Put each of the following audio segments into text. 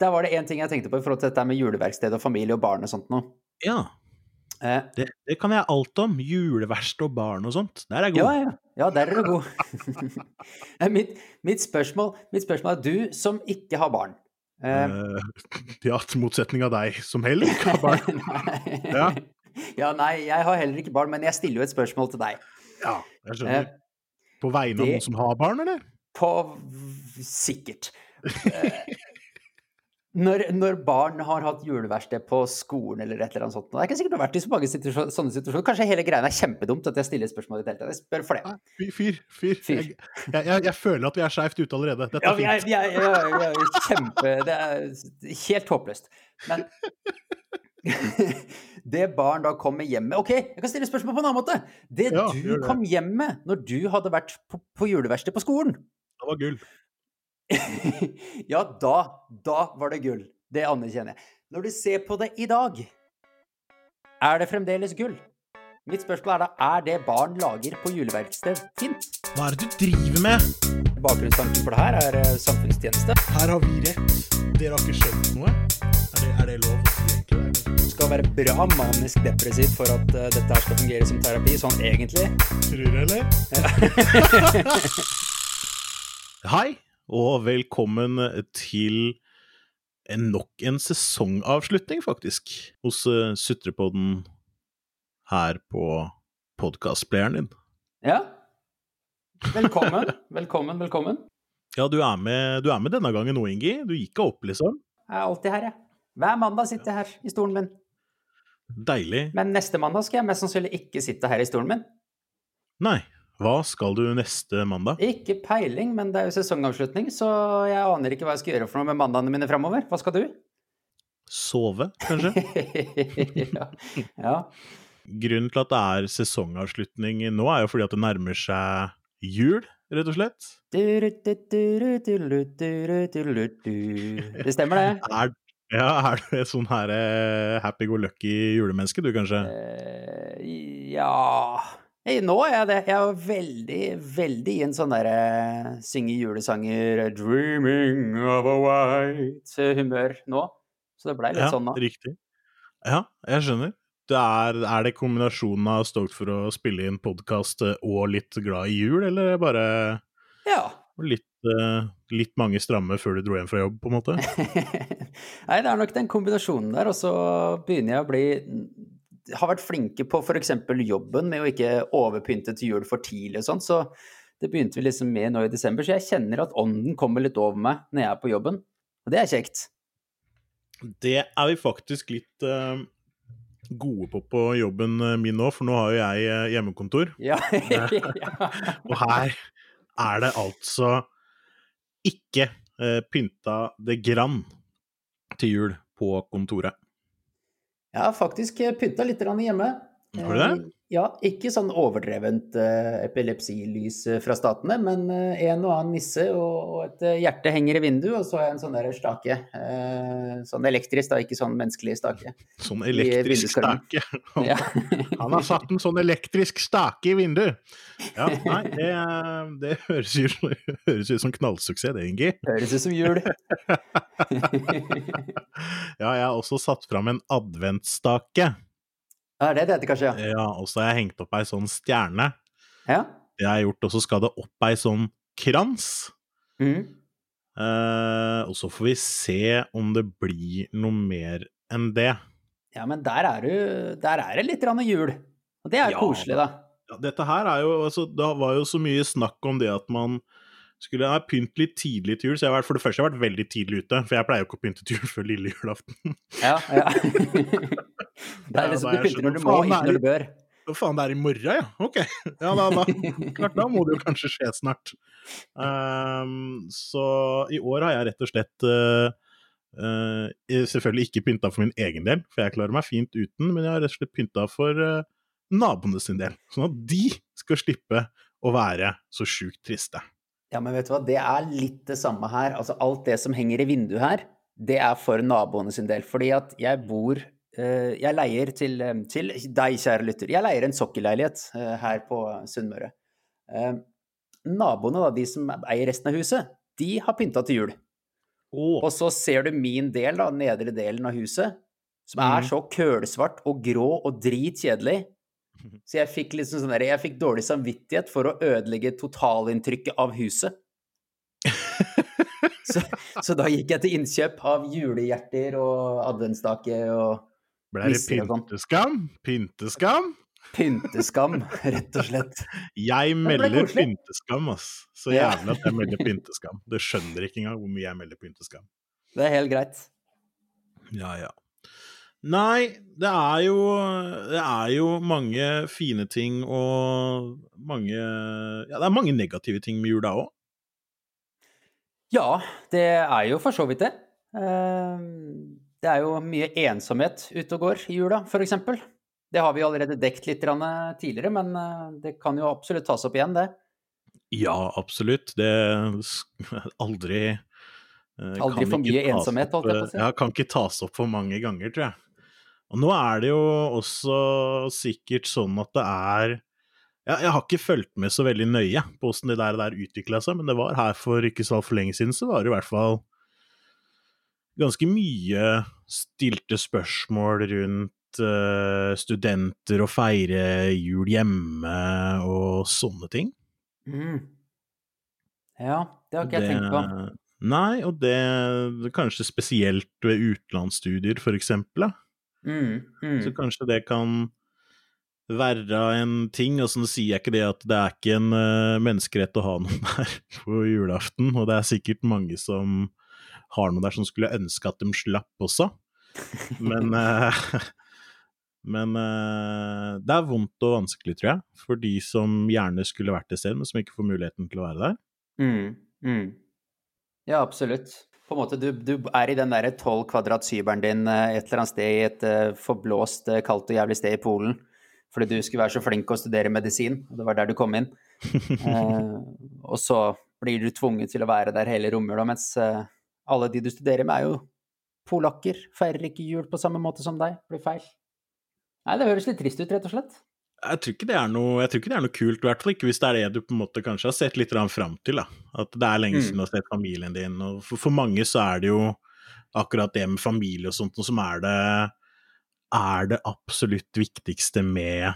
der var det én ting jeg tenkte på i forhold til dette med juleverksted og familie og barn og sånt noe. Ja, Eh, det, det kan jeg alt om. Juleverksted og barn og sånt. Der er jeg god. ja. Ja, der er du god. Eh, mitt, mitt, spørsmål, mitt spørsmål er du som ikke har barn. Eh, Eh, ja, til motsetning av deg, som heller ikke har barn. Ja. ja, nei, jeg har heller ikke barn, men jeg stiller jo et spørsmål til deg. Ja, jeg skjønner. Eh, På vegne av noen som har barn, eller? På. Sikkert. Når, når barn har hatt juleverksted på skolen eller et eller annet sånt Det er ikke sikkert du har vært i så mange situasjoner, sånne situasjoner. Kanskje hele greia er kjempedumt at jeg stiller spørsmål i det hele tatt. Jeg spør for det. Fyr, fyr. fyr. Fyr. Jeg, jeg, jeg, jeg føler at vi er skeivt ute allerede. Dette Ja, er fint. ja, ja, kjempe Det er helt håpløst. Men det barn da kommer hjem med Ok, jeg kan stille spørsmål på en annen måte. Det Ja, du det. kom hjem med når du hadde vært på, på juleverksted på skolen Det var gull. Ja, da, da var det gull. Det anerkjenner jeg. Når du ser på det i dag, er det fremdeles gull? Mitt spørsmål er da, er det barn lager på juleverksted fint? Hva er det du driver med? Bakgrunnstanken for det her er eh, samfunnstjeneste. Her har vi rett. Dere har ikke skjønt noe. Er det, er det lov? Du skal være bra manisk depressiv for at uh, dette her skal fungere som terapi, sånn egentlig. Tror du, eller? Hei, og velkommen til en nok en sesongavslutning, faktisk, hos uh, Sutrepodden her på podkastplayeren din. Ja. Velkommen, velkommen, velkommen. Ja, du er med, du er med denne gangen nå, Ingi. Du gikk opp, liksom. Jeg er alltid her, jeg. Hver mandag sitter jeg her i stolen min. Deilig. Men neste mandag skal jeg mest sannsynlig ikke sitte her i stolen min. Nei, hva skal du neste mandag? Ikke peiling, men det er jo sesongavslutning, så jeg aner ikke hva jeg skal gjøre for noe med mandagene mine framover. Hva skal du? Sove, kanskje? ja. ja. Grunnen til at det er sesongavslutning nå, er jo fordi at det nærmer seg jul, rett og slett. Det stemmer, det. Er, ja, er du et sånn her eh, happy-go-lucky julemenneske, du, kanskje? Eh, ja Hey, Nå er jeg det. Jeg er veldig, veldig i en sånn derre synge julesanger 'Dreaming of a white'-humør nå. Så det blei litt ja, sånn nå. riktig. Ja, jeg skjønner. Det er, er det kombinasjonen av stoked for å spille inn podkast og litt glad i jul, eller er det bare Ja. litt, eh, litt mange stramme før du dro hjem fra jobb, på en måte? Nei, det er nok den kombinasjonen der, og så begynner jeg å bli Har vært flinke på f.eks. jobben med å ikke overpynte til jul for tidlig og sånn, så det begynte vi liksom med nå i desember. Så jeg kjenner at ånden kommer litt over meg når jeg er på jobben, og det er kjekt. Det er vi faktisk litt uh, gode på på jobben eh, min nå, for nå har jo jeg eh, hjemmekontor. Ja. ja. Og her er det altså ikke uh, pynta det grann til jul på kontoret. Jeg har faktisk pynta litt hjemme. Har du det? Ja, ikke sånn overdrevent uh, epilepsilys eh, fra statene, men uh, en og annen nisse og, og et hjerte henger i vinduet, og så er en sånn der stake. Sånn elektrisk, da, ikke sånn menneskelig stake. Sånn elektrisk stake. Ja. han har satt en sånn elektrisk stake i vinduet! Ja, nei, det, det høres, ut, høres ut som knallsuksess, det, Ingi. Høres ut som jul. Ja, jeg har også satt fram en adventsstake. Ja, det er det det kanskje, ja. Ja, og så har jeg hengt opp ei sånn stjerne. Ja. Det har jeg gjort, og så skal det opp ei sånn krans. Mm. Uh, og så får vi se om det blir noe mer enn det. ja, men der er, du, der er det litt jul. Og det er Ja, koselig, da. Ja, dette her er jo altså, Det var jo så mye snakk om det at man skulle ha pynt litt tidlig til jul. Så jeg har for det første har jeg vært veldig tidlig ute, for jeg pleier jo ikke å pynte til jul før lille julaften. Ja, ja. det er liksom du pynter når du må, ikke når du bør. Hva faen, det er i morgen, ja? Ok. Ja, da, da. Klart, da må det jo kanskje skje snart. Um, så i år har jeg rett og slett uh, uh, selvfølgelig ikke pynta for min egen del, for jeg klarer meg fint uten, men jeg har rett og slett pynta for uh, naboene sin del. Sånn at de skal slippe å være så sjukt triste. Ja, men vet du hva, det er litt det samme her. Altså, alt det som henger i vinduet her, det er for naboene sin del. Fordi at jeg bor eh, Jeg leier til, eh, til deg, kjære lytter, jeg leier en sokkelleilighet eh, her på Sunnmøre. Naboene, da, de som eier resten av huset, de har pynta til jul. Oh. Og så ser du min del, da, nedre delen av huset, som er Mhm. så kølsvart og grå og dritkjedelig. Så jeg fikk liksom sånn der, jeg fikk dårlig samvittighet for å ødelegge totalinntrykket av huset. Så, så da gikk jeg til innkjøp av julehjerter og adventsstake og ble det sånn. pynteskam? Pynteskam? pynteskam, rett og slett. Jeg melder pynteskam, ass. Så jævlig at jeg melder pynteskam. Du skjønner ikke engang hvor mye jeg melder pynteskam. Det er helt greit. Ja, ja. Nei, det er jo Det er jo mange fine ting og mange Ja, det er mange negative ting med jula òg. Ja, det er jo for så vidt det. Eh, Det er jo mye ensomhet ute og går i jula, eksempel. Det har vi allerede dekt litt tidligere, men eh, det kan jo absolutt tas opp igjen, det. Ja, absolutt. Det aldri eh, Aldri for mye ensomhet, holdt jeg på å si. Ja, kan ikke tas opp for mange ganger, tror jeg. Og nå er det jo også sikkert sånn at det er ja, Jeg har ikke fulgt med så veldig nøye på åssen det der, der utvikla seg, men det var her for ikke så altfor lenge siden, så var det i hvert fall ganske mye stilte spørsmål rundt uh, studenter og feire jul hjemme og sånne ting. Mm. Ja, det har ikke jeg tenkt på. Nei, og det, det kanskje spesielt ved utenlandsstudier, for eksempel. Da. Mm, Så mm. kanskje det kan være en ting, og så sier jeg ikke det at det er ikke en uh, menneskerett å ha noen der på julaften, og det er sikkert mange som har noen der som skulle ønske at de slapp også, men uh, Men uh, det er vondt og vanskelig, tror jeg, for de som gjerne skulle vært til stede, men som ikke får muligheten til å være der. Mm, mm. Ja, absolutt. På en måte, du, du er i den derre tolv kvadrat-syberen din eh, et eller annet sted i et eh, forblåst, eh, kaldt og jævlig sted i Polen. Fordi du skulle være så flink å studere medisin, og det var der du kom inn. Eh, og så blir du tvunget til å være der hele romjula, mens eh, alle de du studerer med, er jo polakker. Feirer ikke jul på samme måte som deg. Blir feil. Nei, det høres litt trist ut, rett og slett. Jeg tror, ikke det er noe, jeg tror ikke det er noe kult, i hvert fall ikke hvis det er det du på en måte kanskje har sett litt fram til. da. At det er lenge Mm. siden du har sett familien din. og for, for mange så er det jo akkurat det med familie og sånt noe som er det, er det absolutt viktigste med,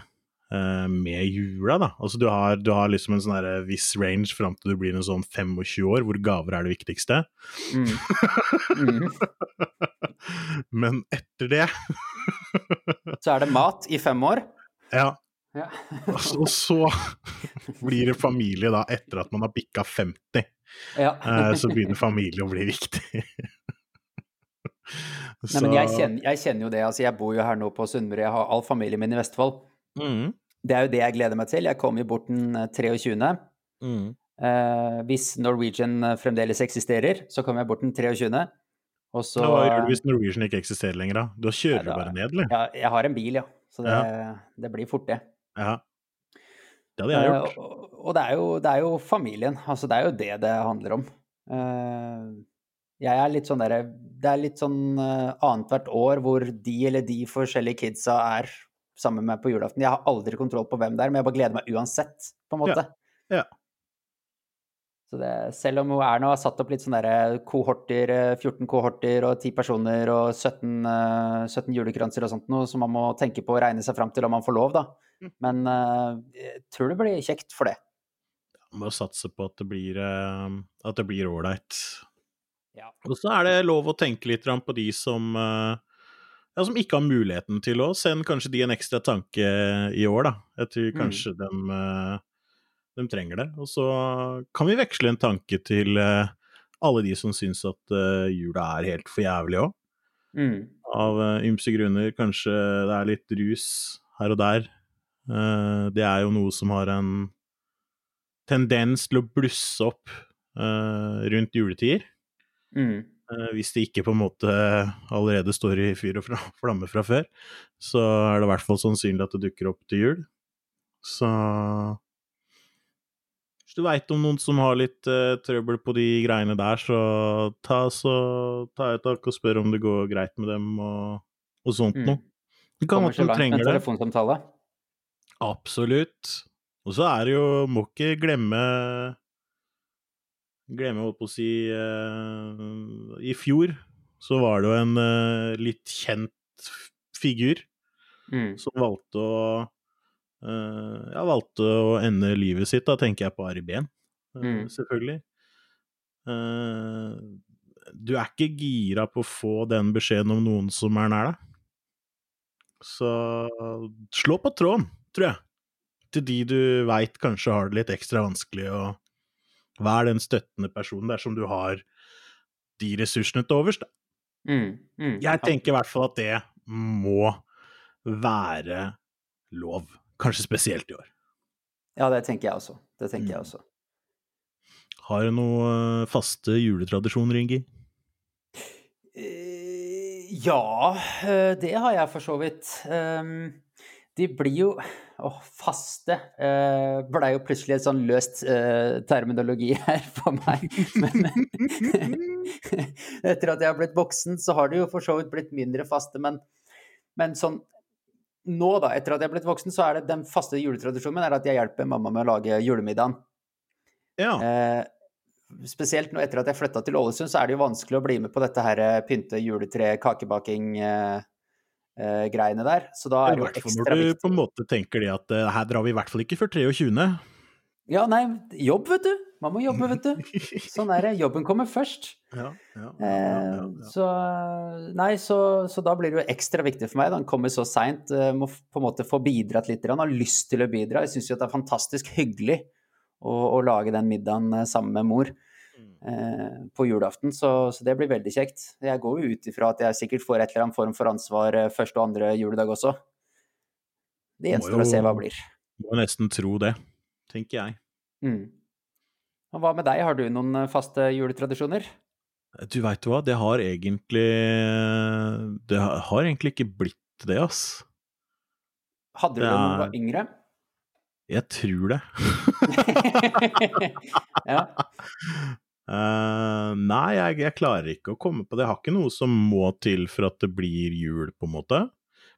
eh, med jula. da. Altså Du har, du har liksom en sånn viss range fram til du blir en sånn 25 år, hvor gaver er det viktigste. Mm. Mm. Men etter det Så er det mat i fem år. Ja, Ja. og så, blir det familie da, etter at man har bikka 50. ja. Eh, så begynner familie å bli viktig. Nei, men jeg kjenner, jeg kjenner jo det. altså Jeg bor jo her nå på Sunnmøre, jeg har all familien min i Vestfold. Mm, Det er jo det jeg gleder meg til. Jeg kommer jo bort den eh, 23. mm. Eh, hvis Norwegian eh, fremdeles eksisterer, så kommer jeg bort den 23. Og så Hva gjør du hvis Norwegian ikke eksisterer lenger, da? Da kjører Nei, da- du bare ned, eller? ja, Jeg har en bil, ja. Så det, det blir fort, det. Ja. Det hadde jeg gjort. Uh, og det, er jo, det er jo familien. Altså, det er jo det det handler om. Uh, jeg er litt sånn derre Det er litt sånn uh, annethvert år hvor de eller de forskjellige kidsa er sammen med på julaften. Jeg har aldri kontroll på hvem det er, men jeg bare gleder meg uansett, på en måte. Ja. Så det, selv om Erna har satt opp litt sånne der kohorter, eh, 14 kohorter og 10 personer og 17, eh, 17 julekranser og sånt noe, som man må tenke på å regne seg fram til om man får lov, da. Men eh, jeg tror det blir kjekt for det. Må satse på at det blir eh, at det blir ålreit. Ja. Og så er det lov å tenke litt på de som eh, ja, som ikke har muligheten til å sende kanskje de en ekstra tanke i år, da. Jeg tror Mm. kanskje dem, de, dem trenger det. Og så kan vi veksle en tanke til alle de som syns at jula er helt for jævlig òg. Mm. Av ymse grunner. Kanskje det er litt rus her og der. Eh, det er jo noe som har en tendens til å blusse opp eh, rundt juletider. Mm. Eh, hvis det ikke på en måte allerede står i fyr og flamme fra før, så er det i hvert fall sannsynlig at det dukker opp til jul. Så Hvis du veit om noen som har litt uh, trøbbel på de greiene der, så ta, så ta et tak og spør om det går greit med dem og, og sånt Mm. noe. Det kan være de langt det. trenger en telefonsamtale. Absolutt. Og så er det jo Må ikke glemme Glemme, holdt på å si uh, I fjor så var det jo en uh, litt kjent figur Mm. som valgte å uh, Ja, valgte å ende livet sitt. Da tenker jeg på Ari Behn, eh, Mm. selvfølgelig. Du er ikke gira på å få den beskjeden om noen som er nær deg. Så slå på tråden, tror jeg. Til de du veit kanskje har det litt ekstra vanskelig, og vær den støttende personen dersom du har de ressursene til overs. Da. Mm. Mm. Jeg tenker i hvert fall at det må være lov. Kanskje spesielt i år. Ja, det tenker jeg også. Det tenker jeg Mm. også. Har du noen eh, faste juletradisjoner, Ingi? Eh, Ja, eh, det har jeg for så vidt. Ehm, De blir jo Åh, faste eh, blei jo plutselig et sånn løst eh, terminologi her for meg. Men etter at jeg har blitt voksen, så har det jo for så vidt blitt mindre faste. Men, men sånn nå, da, etter at jeg har blitt voksen, så er det den faste juletradisjonen er at jeg hjelper mamma med å lage julemiddagen. Ja. Eh, spesielt nå etter at jeg flytta til Ålesund, så er det jo vanskelig å bli med på dette her eh, pynte juletre, kakebaking-greiene der. Så da er det jo hvert fall ekstra når du viktig. på en måte tenker det at uh, her drar vi i hvert fall ikke før 23. Ja, nei, jobb, vet du. Man må jobbe, vet du. Sånn er det. Jobben kommer først. Ja, ja, ja, ja, Eh, ja, så nei, så, så da blir det jo ekstra viktig for meg. Den kommer så seint. Må på en måte få bidratt litt. Han har lyst til å bidra. Jeg syns jo at det er fantastisk hyggelig å, å lage den middagen eh, sammen med mor eh, på julaften. Så, så det blir veldig kjekt. Jeg går jo ut ifra at jeg sikkert får et eller annet form for ansvar eh, første og andre juledag også. Det gjenstår å se hva det blir. Må nesten tro det, tenker jeg. Mm. Og hva med deg, har du noen eh, faste juletradisjoner? Du veit hva, det har egentlig Det har egentlig ikke blitt det, ass. Hadde du det Det når du var yngre? Jeg tror det. ja. Eh, nei, jeg, jeg klarer ikke å komme på det. Jeg har ikke noe som må til for at det blir jul, på en måte.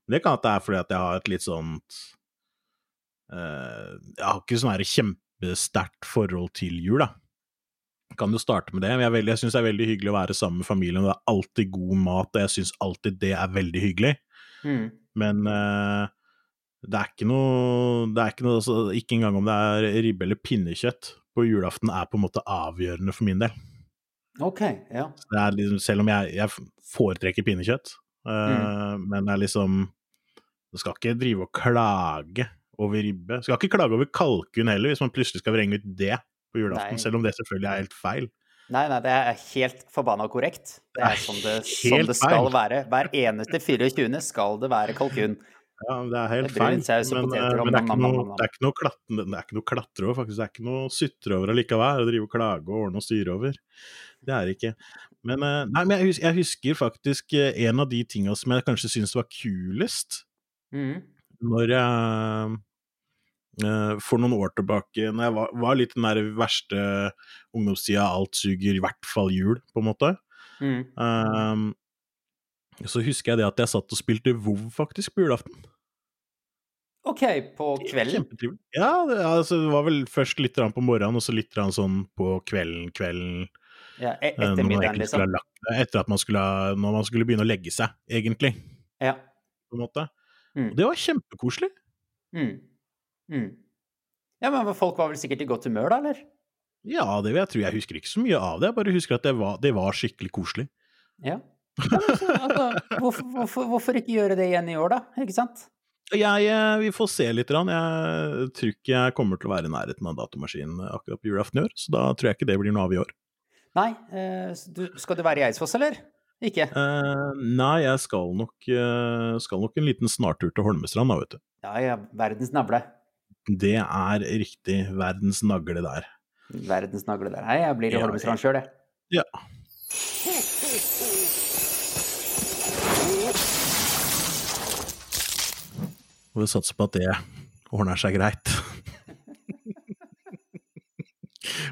Men det kan at det er fordi at jeg har et litt sånt uh, Jeg har ikke sånn kjempesterkt forhold til jul, da. Jeg kan jo starte med det. men Jeg, veldig- jeg syns det er veldig hyggelig å være sammen med familien, det er alltid god mat, og jeg syns alltid det er veldig hyggelig. Mm. Men uh, det er ikke noe Det er ikke noe altså, Ikke engang om det er ribbe eller pinnekjøtt på julaften er på en måte avgjørende for min del. Ok, ja. Det er liksom, selv om jeg, jeg foretrekker pinnekjøtt, eh, men det er liksom Du skal ikke drive og klage over ribbe. Du skal ikke klage over kalkun heller, hvis man plutselig skal vrenge ut det på julaften, Nei. selv om det selvfølgelig er helt feil. Nei, nei, det er helt forbanna korrekt. Det er sånn det, sånn det skal feil. være. Hver eneste 24. skal det være kalkun. Ja, det er helt feil. Men, eh, men det er ikke noe, det er ikke noe, klatten, det er ikke noe klatre over, faktisk. Det er ikke noe sutre over allikevel. Å drive og klage og ordne og styre over. Det er det ikke. Men, eh, nei, men jeg, husker, jeg husker faktisk eh, en av de tinga som jeg kanskje syns var kulest, Mm. når jeg for noen år tilbake, når jeg var, var litt den der verste ungdomstida, alt suger, i hvert fall jul, på en måte. Mm. Um, så husker jeg det at jeg satt og spilte WoW faktisk på julaften. OK, på kvelden? Kjempetrivelig. Ja, det, altså, det var vel først litt på morgenen, og så litt sånn på kvelden, kvelden Ja, etter eh, egentlig skulle liksom? Etter at man skulle når man skulle begynne å legge seg, egentlig, Ja. på en måte. Mm. Og det var kjempekoselig. Mm. Mm. Ja, men folk var vel sikkert i godt humør, da, eller? Ja, det vil jeg tro. Jeg husker ikke så mye av det, jeg bare husker at det var, det var skikkelig koselig. Ja. Ja så, altså, hvorfor, hvorfor, hvorfor ikke gjøre det igjen i år, da? Ikke sant? Jeg, eh, vi får se litt. Jeg tror ikke jeg kommer til å være i nærheten av datamaskinen akkurat på julaften i år, så da tror jeg ikke det blir noe av i år. Nei, eh, du, skal du være i Eidsfoss, eller? Ikke? Uh, nei, jeg skal nok, skal nok en liten snartur til Holmestrand, da, vet du. Ja, ja, verdens navle. Det er riktig verdens nagle der. Verdens nagle der. Nei, jeg blir i Ja, Holmestrand sjøl, jeg. Ja. Og vi satser på at det ordner seg greit.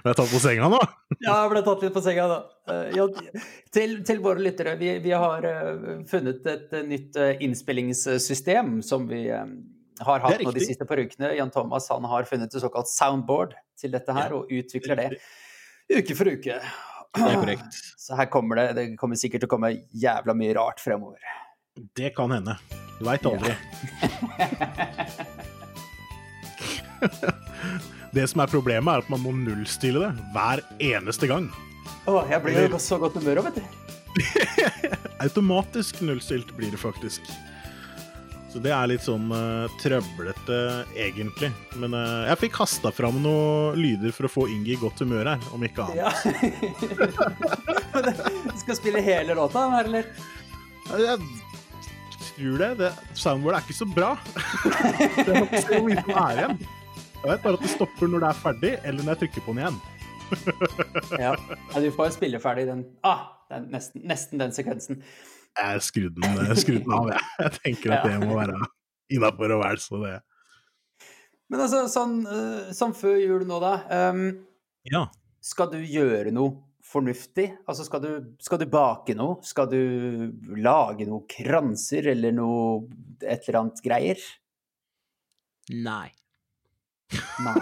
Ble jeg tatt på senga nå? Ja, jeg ble tatt litt på senga, nå. Eh, ja, til, til våre lyttere, vi, vi har eh, funnet et eh, nytt innspillingssystem som vi har hatt nå de siste par ukene. Jan Thomas han har funnet et såkalt soundboard til dette her, Ja, og utvikler det. Uke for uke. Det er korrekt. Så her kommer det Det kommer sikkert til å komme jævla mye rart fremover. Det kan hende. Du veit aldri. det som er problemet, er at man må nullstille det hver eneste gang. Å, jeg blir jo så godt humør òg, vet du. Automatisk nullstilt blir det faktisk. Så det er litt sånn uh, trøblete, egentlig. Men uh, jeg fikk hasta fram noen lyder for å få Ingi i godt humør her, om ikke annet. Ja. du skal spille hele låta, eller? Jeg tror det. det soundboardet er ikke så bra. det er ikke så mye som er igjen. Jeg vet bare at det stopper når det er ferdig, eller når jeg trykker på den igjen. ja. ja, du får spille ferdig den Ah, den, nesten, nesten den sekvensen. Jeg skrudde den, av, jeg. Jeg tenker at det må være innafor og vel, så det Men altså, sånn, sånn før jul nå, da. Um, ja. Skal du gjøre noe fornuftig? Altså, skal du, skal du bake noe? Skal du lage noe kranser eller noe et eller annet greier? Nei. Nei.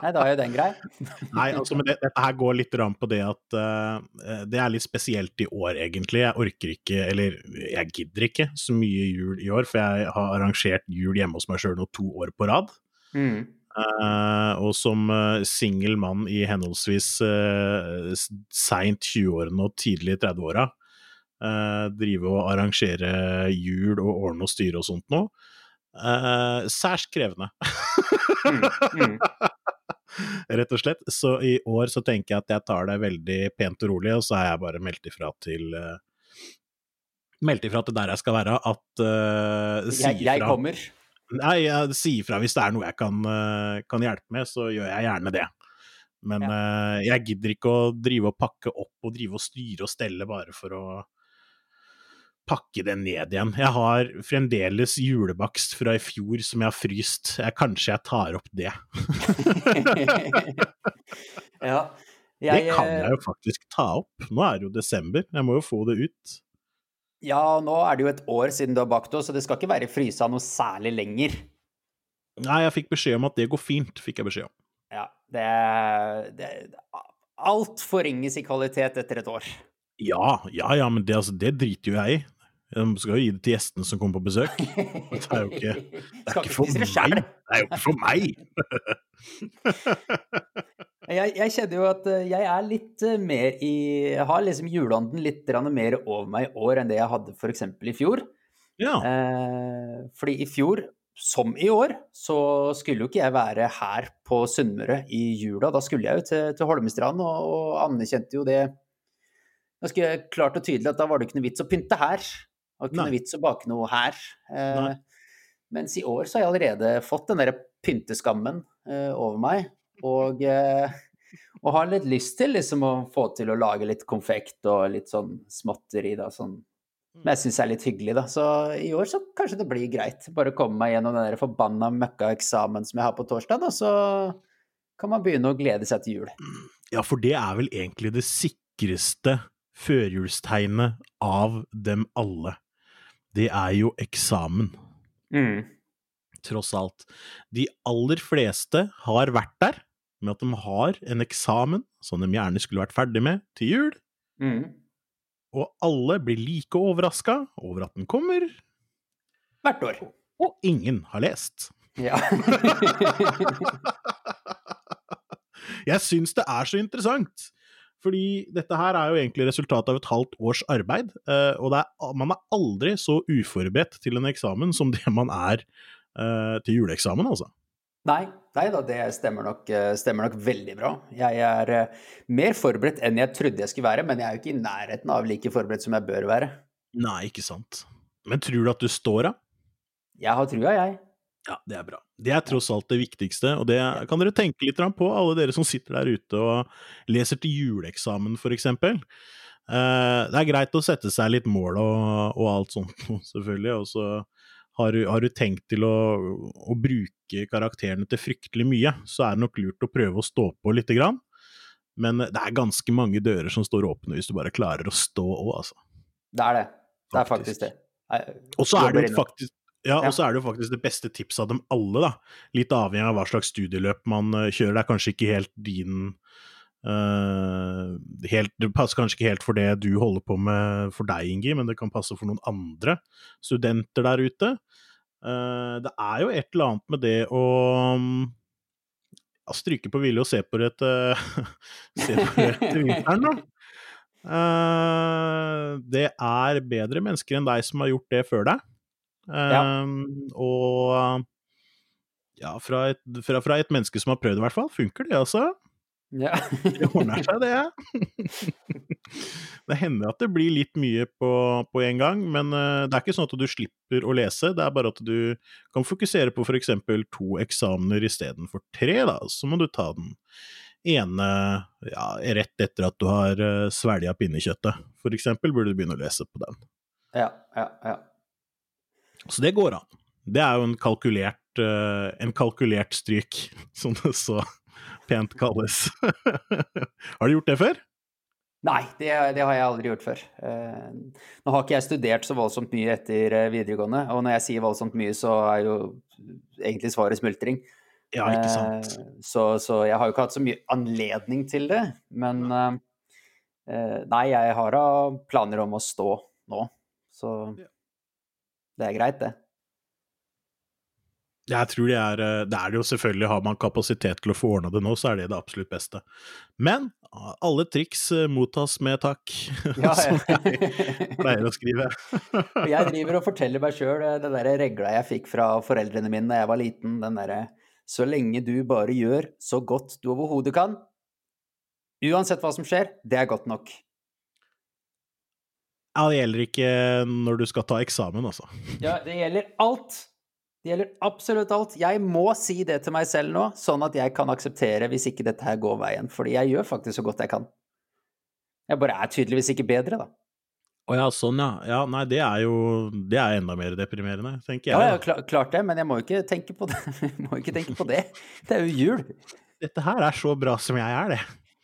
Nei, da er jo den grei. Nei, altså, men det, dette her går litt på det at uh, det er litt spesielt i år, egentlig. Jeg orker ikke, eller jeg gidder ikke så mye jul i år, for jeg har arrangert jul hjemme hos meg sjøl nå to år på rad. Mm. Uh, og som uh, singel mann i henholdsvis uh, seint 20-årene og tidlig 30-åra, uh, drive og arrangere jul og ordne og styre og sånt noe, uh, særs krevende. mm, mm. Rett og slett. Så i år så tenker jeg at jeg tar det veldig pent og rolig, og så er jeg bare meldt ifra til uh, Meldt ifra til der jeg skal være, at uh, si jeg, jeg kommer. Nei, jeg sier ifra hvis det er noe jeg kan, uh, kan, hjelpe med, så gjør jeg gjerne det. Men ja. jeg gidder ikke å drive og pakke opp og drive og styre og stelle bare for å pakke det ned igjen. Jeg har fremdeles julebakst fra i fjor som jeg har fryst. Jeg, kanskje jeg tar opp det. ja. Jeg, det kan jeg jo faktisk ta opp. Nå er det jo desember, jeg må jo få det ut. Ja, nå er det jo et år siden du har bakt oss, så det skal ikke være frysa noe særlig lenger. Nei, jeg fikk beskjed om at det går fint, fikk jeg beskjed om. Ja, det, det Alt forringes i kvalitet etter et år. Ja, ja, ja, men det, altså, det driter jo jeg i. Jeg skal jo gi det til gjestene som kommer på besøk. Det er jo ikke, det er ikke for meg. Det er jo ikke for meg! jeg, jeg kjenner jo at eh, jeg er litt eh, mer i Jeg har liksom juleånden litt mer over meg i år enn det jeg hadde f.eks. i fjor. Ja. Eh, fordi i fjor, som i år, så skulle jo ikke jeg være her på Sunnmøre i jula. Da skulle jeg jo til, til Holmestrand, og, og anerkjente jo det ganske klart og tydelig at da var det ikke noe vits å pynte her. Det var ikke noe vits å bake noe her. Eh, mens i år så har jeg allerede fått den derre pynteskammen eh, over meg. Og, eh, og, har litt lyst til liksom å få til å lage litt konfekt og litt sånn småtteri, da. Sånn men jeg syns er litt hyggelig, da. Så i år så kanskje det blir greit. Bare komme meg gjennom den der forbanna møkkaeksamen som jeg har på torsdag, da, så kan man begynne å glede seg til jul. Ja, for det er vel egentlig det sikreste førjulstegnet av dem alle det er jo eksamen. Mm. Tross alt. De aller fleste har vært der med at de har en eksamen som de gjerne skulle vært ferdig med til jul. Mm. Og alle blir like overraska over at den kommer. Hvert år. Og ingen har lest. Ja. Jeg syns det er så interessant. Fordi dette her er jo egentlig resultatet av et halvt års arbeid, eh, og er, man er aldri så uforberedt til en eksamen som det man er uh, til juleeksamen, altså. Nei, nei da, det stemmer nok, eh, stemmer nok, veldig bra. Jeg er mer forberedt enn jeg trodde jeg skulle være, men jeg er jo ikke i nærheten av like forberedt som jeg bør være. Nei, ikke sant. Men tror du at du står av? Jeg har trua, jeg. Ja, det er bra. Det er tross alt det viktigste, og det kan dere tenke litt på, alle dere som sitter der ute og leser til juleeksamen, for eksempel. Eh, det er greit å sette seg litt mål og, og alt sånt, selvfølgelig, og så har du, har du tenkt til å, å, bruke karakterene til fryktelig mye, så er det nok lurt å prøve å stå på lite grann. Men det er ganske mange dører som står åpne hvis du bare klarer å stå òg, altså. Det er det. Det er faktisk, faktisk det. Og så er det jo faktisk Ja, og så er det jo faktisk det beste tipset av dem alle, da. Litt avhengig av hva slags studieløp man eh, kjører. Det er kanskje ikke helt din uh, helt, Det passer kanskje ikke helt for det du holder på med for deg, Ingi, men det kan passe for noen andre studenter der ute. Uh, det er jo et eller annet med det å ja, stryke på vilje og se på det etter vinteren, da. Uh, det er bedre mennesker enn deg som har gjort det før deg. Ja. Um, og ja, fra et, fra, fra et menneske som har prøvd, i hvert fall, funker det, altså. Ja. Det ordner seg, det. Det hender at det blir litt mye på, på en gang, men uh, det er ikke sånn at du slipper å lese, det er bare at du kan fokusere på f.eks. to eksamener istedenfor tre, da. Så må du ta den ene ja, rett etter at du har uh, svelga pinnekjøttet, for eksempel, burde du begynne å lese på den. ja, ja, ja. Så det går an. Det er jo en kalkulert, uh, en kalkulert stryk, som det så pent kalles. har du gjort det før? Nei, det, det har jeg aldri gjort før. Uh, nå har ikke jeg studert så voldsomt mye etter eh, videregående, og når jeg sier voldsomt mye, så er jo egentlig svaret smultring. Ja, ikke sant. Uh, så, så jeg har jo ikke hatt så mye anledning til det, men uh, Nei, jeg har da planer om å stå nå, så Ja. Det er greit, det. Jeg tror det er eh, Det er det jo selvfølgelig, har man kapasitet til å få ordna det nå, så er det det absolutt beste. Men alle triks eh, mottas med takk, Ja, som ja. jeg pleier å skrive. Jeg driver og forteller meg sjøl det derre regla jeg fikk fra foreldrene mine da jeg var liten, den derre Så lenge du bare gjør så godt du overhodet kan, uansett hva som skjer, det er godt nok. Ja, det gjelder ikke når du skal ta eksamen, altså. Ja, det gjelder alt. Det gjelder absolutt alt. Jeg må si det til meg selv nå, sånn at jeg kan akseptere hvis ikke dette her går veien. Fordi jeg gjør faktisk så godt jeg kan. Jeg bare er tydeligvis ikke bedre, da. Å ja, sånn ja. Ja, nei, det er jo Det er enda mer deprimerende, tenker jeg. Ja, ja klart det, men jeg må jo ikke tenke på det. Jeg må ikke tenke på det. Det er jo jul. Dette her er så bra som jeg er, det.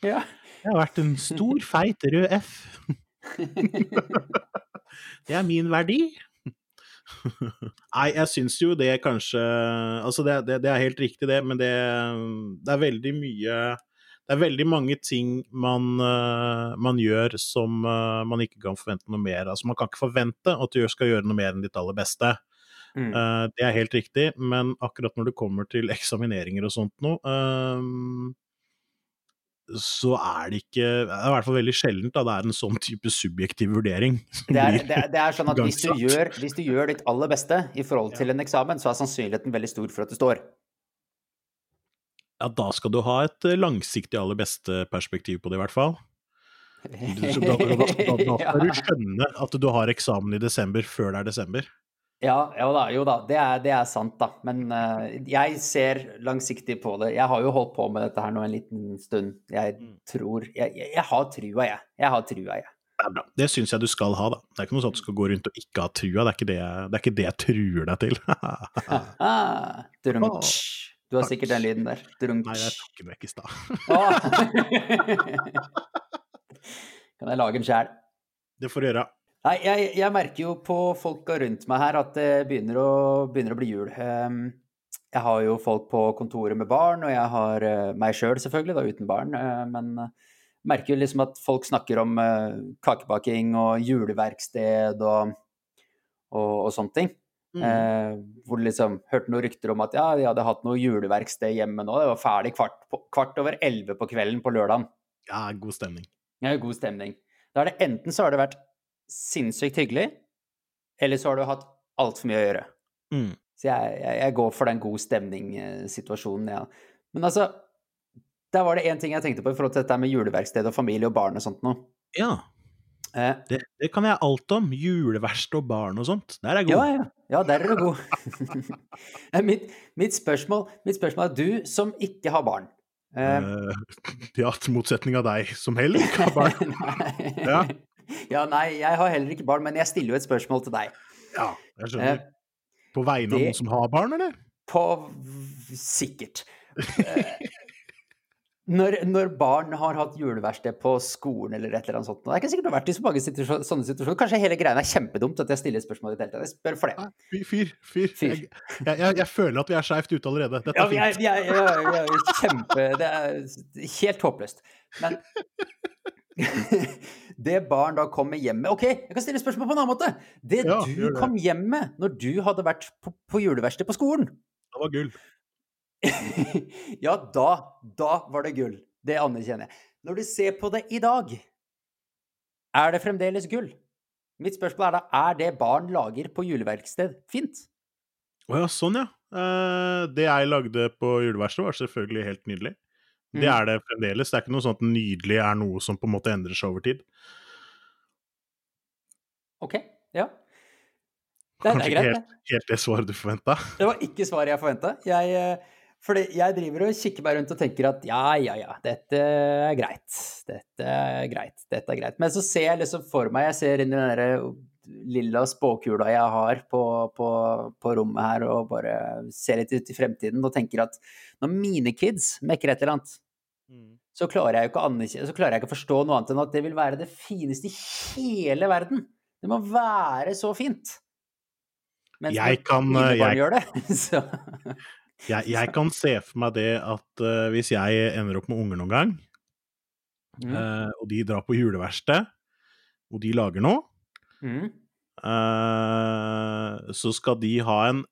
Ja. Jeg har vært en stor, feit rød F. Det er min verdi. Nei, jeg syns jo det kanskje Altså, det, det, det er helt riktig, det, men det, det er veldig mye Det er veldig mange ting man, eh, man gjør som eh, man ikke kan forvente noe mer av. Altså, man kan ikke forvente at du skal gjøre noe mer enn ditt aller beste. Mm. Uh, det er helt riktig, men akkurat når det kommer til eksamineringer og sånt noe, ehm, så er det ikke Det er i hvert fall veldig sjeldent da det er en sånn type subjektiv vurdering. Det er, det, er, det er sånn at hvis du, gjør, hvis du gjør ditt aller beste i forhold til en eksamen, så er sannsynligheten veldig stor for at du står. Ja, da skal du ha et eh, langsiktig aller beste perspektiv på det, i hvert fall. Da, da, da, da skal du skjønne at du har eksamen i desember før det er desember. Ja, jo da, jo da. Det er, det er sant, da. Men uh, jeg ser langsiktig på det. Jeg har jo holdt på med dette her nå en liten stund. Jeg Mm. tror Jeg, jeg, jeg har trua, jeg. Jeg har trua, jeg. Det er bra. Det syns jeg du skal ha, da. Det er ikke noe at du skal gå rundt og ikke ha trua. Det er ikke det, det, er ikke det jeg truer deg til. Ah, drunk. Du har sikkert den lyden der. Drunk. Nei, jeg tok den vekk i stad. kan jeg lage en sjæl? Det får du gjøre. Nei, jeg, jeg merker jo på folka rundt meg her at det begynner å, begynner å bli jul. Ehm, jeg har jo folk på kontoret med barn, og jeg har eh, meg sjøl selv selvfølgelig, da uten barn. eh, men jeg merker jo liksom at folk snakker om eh, kakebaking og juleverksted og, og, og sånne ting. Mm. Eh, hvor du liksom hørte noen rykter om at ja, de hadde hatt noe juleverksted hjemme nå. Det var ferdig kvart, kvart over elleve på kvelden på lørdagen. Ja, god stemning. Det er god stemning. Da er det enten så har det vært sinnssykt hyggelig, eller så har du hatt altfor mye å gjøre. Mm. Så jeg, jeg, jeg går for den god stemning-situasjonen, ja. Men altså, der var det én ting jeg tenkte på i forhold til dette med juleverksted og familie og barn og sånt noe. Ja, Eh, det, det kan jeg alt om. Juleverksted og barn og sånt. Der er jeg god. ja. Ja, der er du god. Eh, mitt, mitt, spørsmål, mitt spørsmål er du som ikke har barn. Uh, Eh, ja, til motsetning av deg, som heller ikke har barn. Ja. Ja, nei, jeg har heller ikke barn, men jeg stiller jo et spørsmål til deg. Ja, jeg skjønner. Eh, På vegne av det- noen som har barn, eller? På Sikkert. Eh, Når, når barn har hatt juleverksted på skolen eller et eller annet sånt Det er ikke sikkert du har vært i så mange situasjoner, sånne situasjoner. Kanskje hele greia er kjempedumt at jeg stiller spørsmål i det hele tatt. Jeg spør for det. Fyr, fyr. fyr. Fyr. Jeg, jeg, jeg, føler at vi er skeivt ute allerede. Dette er fint. Ja, jeg, kjempe Det er helt håpløst. Men det barn da kommer hjem med Ok, jeg kan stille spørsmål på en annen måte. Det Ja, du det. kom hjem med når du hadde vært på, på juleverksted på skolen Det var gull. Ja, da, da var det gull. Det anerkjenner jeg. Når du ser på det i dag, er det fremdeles gull? Mitt spørsmål er da, er det barn lager på juleverksted fint? Å ja, sånn ja. Eh, det jeg lagde på juleverkstedet var selvfølgelig helt nydelig. Det Mhm. er det fremdeles. Det er ikke noe sånn at nydelig er noe som på en måte endrer seg over tid. Ok, ja. Det, det Kanskje ikke helt, det. helt det svaret du forventa. Det var ikke svaret jeg forventa. Eh, fordi jeg driver og kikker meg rundt og tenker at ja, ja, ja, dette er greit. Dette er greit. Dette er greit. Men så ser jeg liksom for meg Jeg ser inn i den lilla spåkula jeg har på, på, på rommet her, og bare ser litt ut i fremtiden og tenker at når mine kids mekker et eller annet, så klarer jeg ikke Så klarer jeg ikke å forstå noe annet enn at det vil være det fineste i hele verden. Det må være så fint. Mens Jeg kan, mine eh, barn jeg- gjør det, så Jeg, jeg kan se for meg det at uh, hvis jeg ender opp med unger noen gang, Mm. uh, og de drar på juleverksted, og de lager noe, Mm. eh, så skal de ha en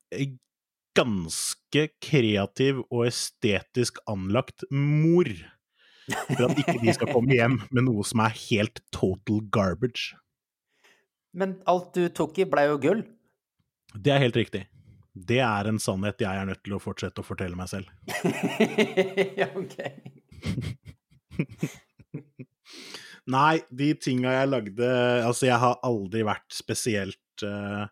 ganske kreativ og estetisk anlagt mor. For at ikke de skal komme hjem med noe som er helt total garbage. Men alt du tok i, blei jo gull. Det er helt riktig. Det er en sannhet jeg er nødt til å fortsette å fortelle meg selv. ja, ok. Nei, de tinga jeg lagde Altså, jeg har aldri vært spesielt uh,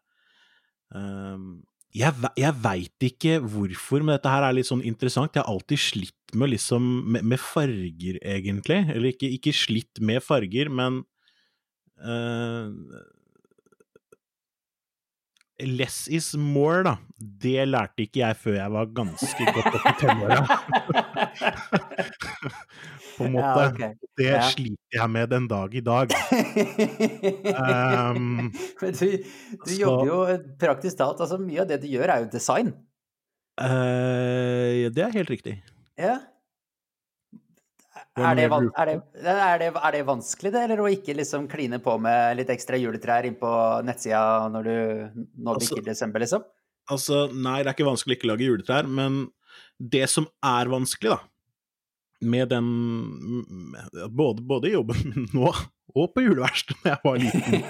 um, Jeg, jeg veit ikke hvorfor, men dette her er litt sånn interessant. Jeg har alltid slitt med liksom med, med farger, egentlig. Eller ikke, ikke slitt med farger, men uh, Less is more, da. Det lærte ikke jeg før jeg var ganske godt opp i tenåra. På en måte. Ja, okay. Det Ja. sliter jeg med den dag i dag. Um, du, du jobber jo praktisk talt Altså, mye av det du gjør, er jo design. Eh, det er helt riktig. Ja. Er det, er, det, er, det, er det vanskelig, det, eller å ikke liksom kline på med litt ekstra juletrær inn på nettsida når du når Altså- bikker desember, liksom? Altså, nei, det er ikke vanskelig å ikke lage juletrær, men det som er vanskelig, da, med den Både, både i jobben min nå og på juleverkstedet da jeg var liten,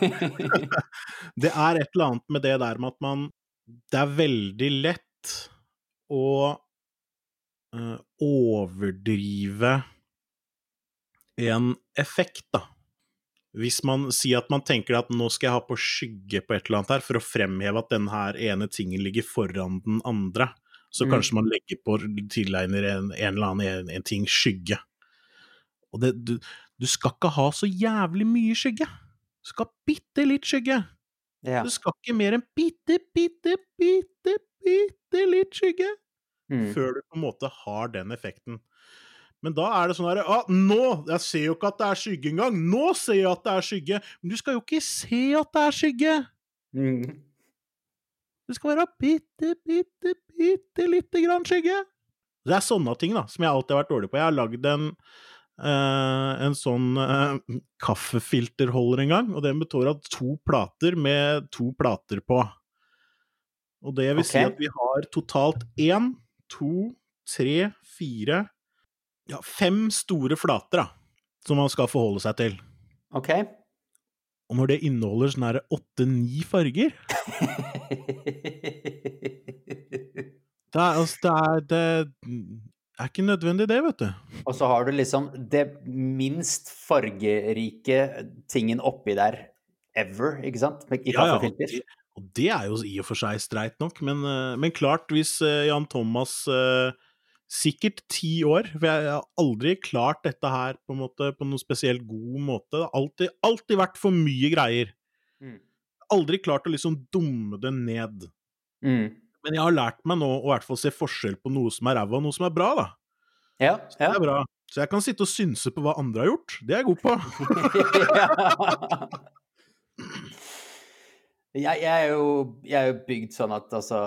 det er et eller annet med det der med at man Det er veldig lett å uh, overdrive en effekt, da. Hvis man sier at man tenker at nå skal jeg ha på skygge på et eller annet her, for å fremheve at denne her ene tingen ligger foran den andre, så Mm. kanskje man legger på, tilegner en, en eller annen en, en ting skygge. Og det, du, du skal ikke ha så jævlig mye skygge. Du skal ha bitte litt skygge. Ja. Du skal ikke mer enn bitte, bitte, bitte, bitte litt skygge Mm. før du på en måte har den effekten. Men da er det sånn herre ah, Nå! Jeg ser jo ikke at det er skygge engang! Nå ser jeg at det er skygge! Men du skal jo ikke se at det er skygge! Mm. Det skal være bitte, bitte, bitte lite grann skygge! Det er sånne ting da, som jeg alltid har vært dårlig på. Jeg har lagd en, eh, en sånn eh, kaffefilterholder en gang, og den består av to plater med to plater på. Og det vil si at vi har totalt én, to, tre, fire Ja, fem store flater, da, som man skal forholde seg til. OK. Og når det inneholder sånn her åtte-ni farger Det er, altså, det er, det er ikke nødvendig, det, vet du. Og så har du liksom det minst fargerike tingen oppi der ever, ikke sant? I kaffefilter. Ja, ja. Og det er jo i og for seg streit nok, men, eh, men klart, hvis eh, Jan Thomas eh, Sikkert ti år, for jeg har aldri klart dette her på, måte, på noen spesielt god måte. Det har alltid, alltid vært for mye greier. Mm. Aldri klart å liksom dumme det ned. Mm. Men jeg har lært meg nå å i hvert fall se forskjell på noe som er ræva og noe som er bra, da. Ja, Det ja. er bra. Så jeg kan sitte og synse på hva andre har gjort. Det er jeg god på. jeg, jeg, er jo, jeg er jo bygd sånn at altså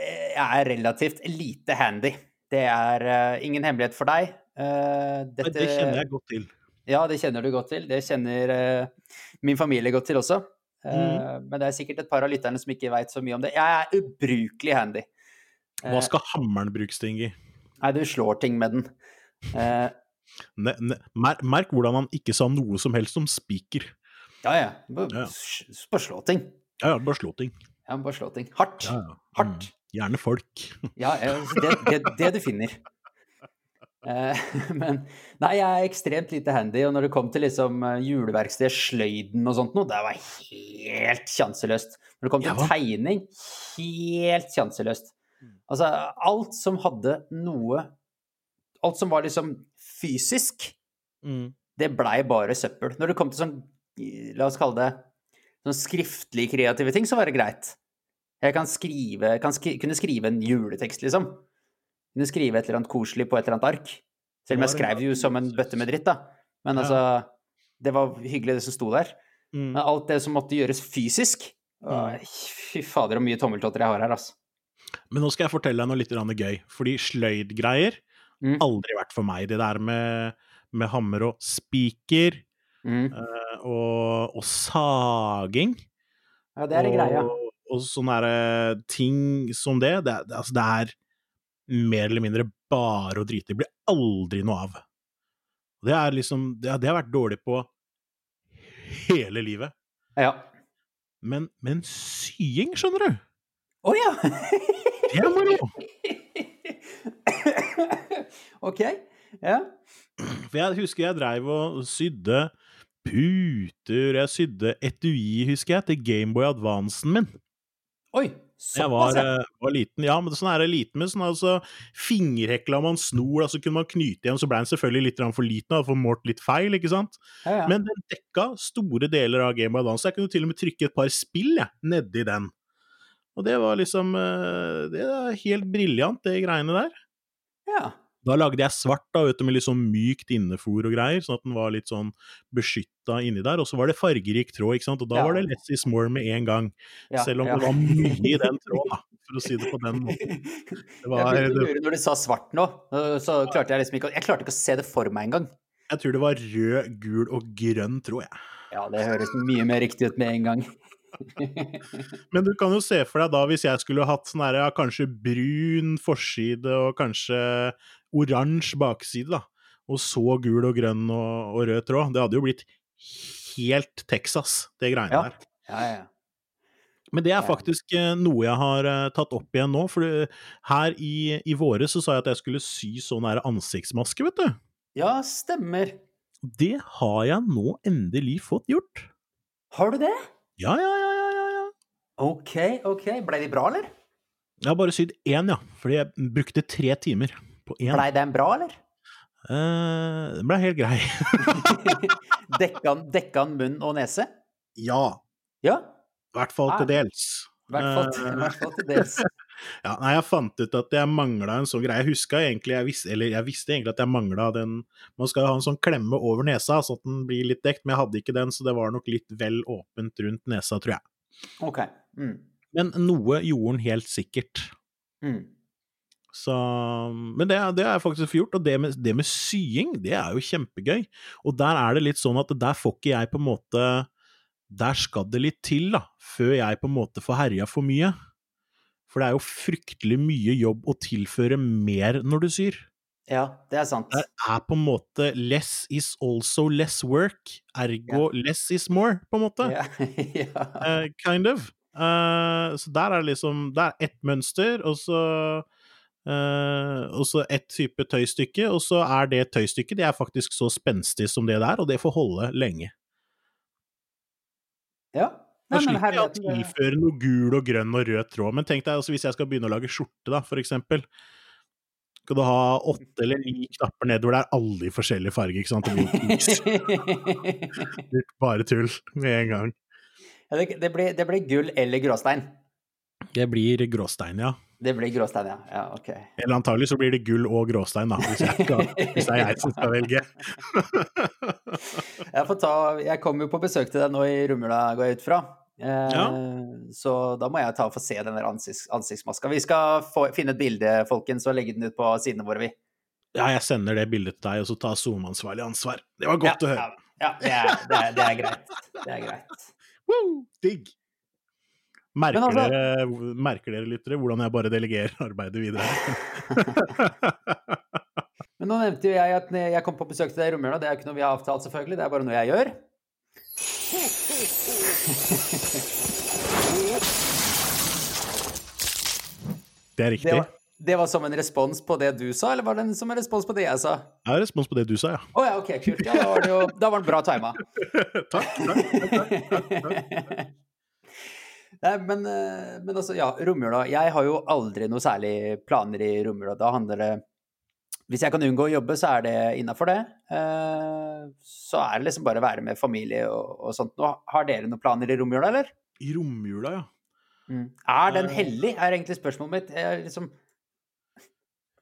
Jeg er relativt lite handy. Det er uh, ingen hemmelighet for deg. Uh, dette, det kjenner jeg godt til. Ja, det kjenner du godt til. Det kjenner uh, min familie godt til også. Mm. Men det er sikkert et par av lytterne som ikke veit så mye om det. Jeg er ubrukelig handy. Hva skal hammeren brukes til, Ingi? Nei, du slår ting med den. Ne, ne, merk, merk, hvordan han ikke sa noe som helst om spiker. Ja, ja. Bare, ja. slå ting. Ja, ja, bare slå ting. Ja, bare slå ting. Hardt. Ja, ja. Hardt. Gjerne folk. ja, det, det, det, du finner. Uh, men nei, jeg er ekstremt lite handy, og når det kom til liksom juleverkstedet sløyden og sånt noe, det var helt sjanseløst. Når det kom til ja, tegning, helt sjanseløst. Mm. Altså, alt som hadde noe Alt som var liksom fysisk, mm. det blei bare søppel. Når det kom til sånn, la oss kalle det sånn skriftlig kreative ting, så var det greit. Jeg kan skrive, kan skri, kunne skrive en juletekst, liksom. Kunne skrive et eller annet koselig på et eller annet ark. Selv om jeg skrev det jo som en bøtte med dritt, da. Men altså Det var hyggelig, det som sto der. Mm. Men alt det som måtte gjøres fysisk mm. Fy fader, så mye tommeltotter jeg har her, altså. Men nå skal jeg fortelle deg noe litt gøy. Fordi sløydgreier mm. aldri vært for meg. Det der med, med hammer og spiker mm. uh, og, og, saging. Ja, det er en greie. Og, og sånne ting som det, det, det, altså det er mer eller mindre bare å drite i. Blir aldri noe av. Det er liksom Det, det har vært dårlig på hele livet. Ja. Men, men sying, skjønner du? Å oh, ja! det er moro! ok. Ja. For jeg husker jeg dreiv og sydde puter, jeg sydde etui, husker jeg, til Gameboy Advancen min. Oi, såpass, jeg var, uh, var, liten, ja, men sånn er det liten med sånn altså Fingerhekla man snor, altså kunne man knyte igjen, så ble den selvfølgelig litt for liten, og målt litt feil, ikke sant? Ja, ja. Men den dekka store deler av Game of Advance, så jeg kunne til og med trykke et par spill, jeg, nedi den. Og det var liksom uh, Det er helt briljant, det greiene der. Ja. Da lagde jeg svart da, vet du, med litt sånn mykt innefòr og greier, sånn at den var litt sånn beskytta inni der. Og så var det fargerik tråd, ikke sant, og da ja. var det less is more med en gang. Ja, Selv om ja. det var mye i den tråden, da, for å si det på den måten. Det var, jeg det, når du sa svart nå, så klarte jeg liksom ikke Jeg klarte ikke å se det for meg engang. Jeg tror det var rød, gul og grønn tråd, jeg. Ja, det høres mye mer riktig ut med en gang. Men du kan jo se for deg da, hvis jeg skulle hatt sånn her, ja, kanskje brun forside og kanskje oransje bakside, da, og så gul og grønn og, og, rød tråd, det hadde jo blitt helt Texas, det greiene ja. der. Ja, ja. Men det er faktisk eh, noe jeg har uh, tatt opp igjen nå, for her i, i våre så sa jeg at jeg skulle sy sånn her ansiktsmaske, vet du. Ja, stemmer. Det har jeg nå endelig fått gjort. Har du det? Ja, ja, ja, ja, ja. Ok, ok. Ble de bra, eller? Jeg har bare sydd én, ja. Fordi jeg brukte tre timer på én. Blei den bra, eller? Uh, den ble helt grei. dekka han munn og nese? Ja. Ja? Hvert fall til dels. I hvert fall til dels. ja, nei, jeg fant ut at jeg mangla en sånn greie. Jeg huska egentlig, jeg visste, eller jeg visste egentlig at jeg mangla den Man skal ha en sånn klemme over nesa, så at den blir litt dekt, men jeg hadde ikke den, så det var nok litt vel åpent rundt nesa, tror jeg. Ok. Mm. Men noe gjorde den helt sikkert. Mm. Så, men det, det jeg faktisk gjort, og det med, det med, sying, det er jo kjempegøy. Og der er det litt sånn at der får ikke jeg på en måte Der skal det litt til, da, før jeg på en måte får herja for mye. For det er jo fryktelig mye jobb å tilføre mer når du syr. Ja, det er sant. Det er på en måte less is also less work, ergo ja. less is more, på en måte. Ja. ja. Uh, kind of. Uh, så der er det liksom Det er ett mønster, og så Uh, og så ett type tøystykke, og så er det tøystykket det er faktisk så spenstig som det der, og det får holde lenge. Ja. Nei, da slipper jeg å tilføre noe gul og grønn og rød tråd. Men tenk deg altså, hvis jeg skal begynne å lage skjorte, da, for eksempel. Skal du ha åtte eller ni knapper nedover der, alle i forskjellige farger, ikke sant? Det blir bare tull med en gang. Ja, det, det, blir, det blir gull eller gråstein? Det blir gråstein, ja. Det blir gråstein, ja. ja. Ok. Eller antagelig så blir det gull og gråstein, da, hvis, jeg skal, hvis det er jeg som skal velge. Jeg får ta Jeg kommer jo på besøk til deg nå i Rumula, går jeg ut fra. Eh, Ja. Så da må jeg ta og få se den der ansikts, ansiktsmaska. Vi skal få, finne et bilde, folkens, og legge den ut på sidene våre, vi. Ja, jeg sender det bildet til deg, og så tar SoMe-ansvarlig ansvar. Det var godt ja, å høre. Ja, ja det, er, det, er, det er greit. Det er greit. Woo, digg! Merker, altså- dere, merker dere, lyttere, hvordan jeg bare delegerer arbeidet videre? Men nå nevnte jo jeg at jeg kom på besøk til deg i Romjula. Det er jo ikke noe vi har avtalt, selvfølgelig. Det er bare noe jeg gjør. Det er Det riktig. var, det var som en respons på det du sa, eller var det som en respons på det jeg sa? Det er en respons på det du sa, ja. Å ja, ok, kult. Ja, da var, det jo, da var den bra tima. Takk. takk. Nei, men, eh, men altså, ja, romjula. Jeg har jo aldri noe særlig planer i romjula. Da handler det Hvis jeg kan unngå å jobbe, så er det innafor det. Eh, Så er det liksom bare å være med familie og, og sånt. Nå, har dere noen planer i romjula, eller? I romjula, ja. Er den Eh. hellig, er egentlig spørsmålet mitt. Jeg, liksom,